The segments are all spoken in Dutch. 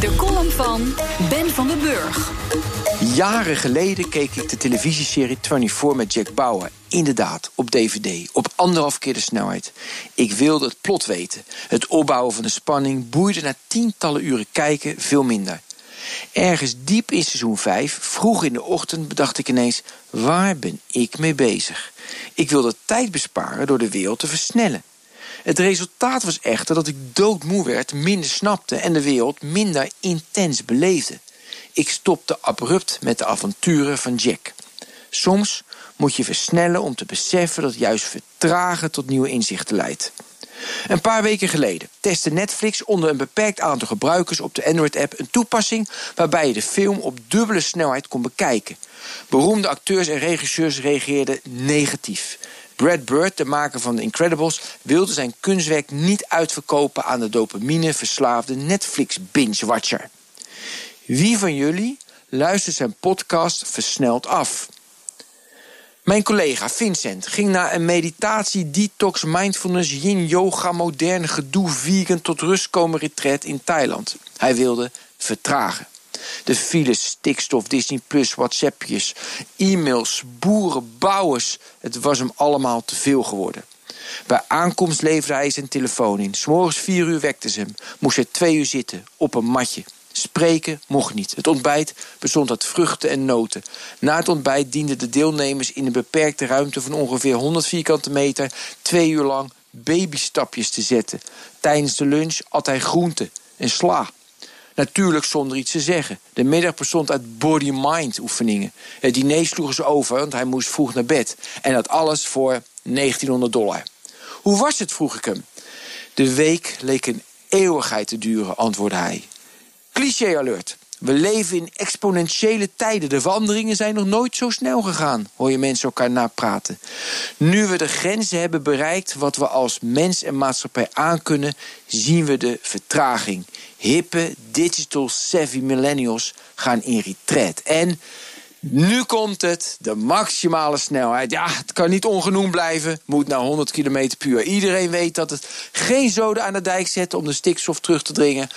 De column van Ben van den Burg. Jaren geleden keek ik de televisieserie 24 met Jack Bauer. Inderdaad, op DVD, op anderhalf keer de snelheid. Ik wilde het plot weten. Het opbouwen van de spanning boeide na tientallen uren kijken veel minder. Ergens diep in seizoen 5, vroeg in de ochtend, bedacht ik ineens: waar ben ik mee bezig? Ik wilde tijd besparen door de wereld te versnellen. Het resultaat was echter dat ik doodmoe werd, minder snapte en de wereld minder intens beleefde. Ik stopte abrupt met de avonturen van Jack. Soms moet je versnellen om te beseffen dat juist vertragen tot nieuwe inzichten leidt. Een paar weken geleden testte Netflix onder een beperkt aantal gebruikers op de Android-app een toepassing waarbij je de film op dubbele snelheid kon bekijken. Beroemde acteurs en regisseurs reageerden negatief. Brad Bird, de maker van The Incredibles, wilde zijn kunstwerk niet uitverkopen aan de dopamine-verslaafde Netflix-binge-watcher. Wie van jullie luistert zijn podcast versneld af? Mijn collega Vincent ging naar een meditatie, detox, mindfulness, yin, yoga, moderne gedoe, vegan tot rust komen retreat in Thailand. Hij wilde vertragen. De files, stikstof, Disney Plus, WhatsAppjes, e-mails, boeren, bouwers. Het was hem allemaal te veel geworden. Bij aankomst leverde hij zijn telefoon in. S'morgens vier uur wekte ze hem. Moest hij twee uur zitten, op een matje. Spreken mocht niet. Het ontbijt bestond uit vruchten en noten. Na het ontbijt dienden de deelnemers in een beperkte ruimte van ongeveer 100 vierkante meter twee uur lang babystapjes te zetten. Tijdens de lunch at hij groenten en sla. Natuurlijk zonder iets te zeggen. De middag bestond uit body-mind oefeningen. Het diner sloegen ze over, want hij moest vroeg naar bed. En dat alles voor 1900 dollar. Hoe was het, vroeg ik hem. De week leek een eeuwigheid te duren, antwoordde hij. Cliché alert. We leven in exponentiële tijden. De veranderingen zijn nog nooit zo snel gegaan, hoor je mensen elkaar napraten. Nu we de grenzen hebben bereikt wat we als mens en maatschappij aankunnen, zien we de vertraging. Hippe, digital savvy millennials gaan in retreat. En nu komt het, de maximale snelheid. Ja, het kan niet ongenoemd blijven, moet naar 100 km per uur. Iedereen weet dat het geen zoden aan de dijk zet om de stikstof terug te dringen.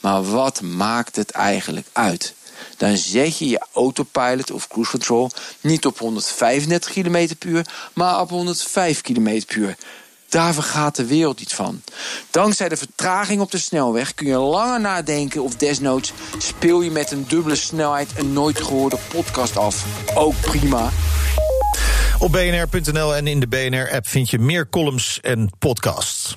Maar wat maakt het eigenlijk uit? Dan zet je je autopilot of cruise control niet op 135 km uur, maar op 105 km uur. Daar vergaat de wereld niet van. Dankzij de vertraging op de snelweg kun je langer nadenken of desnoods speel je met een dubbele snelheid een nooit gehoorde podcast af. Ook prima. Op bnr.nl en in de BNR-app vind je meer columns en podcasts.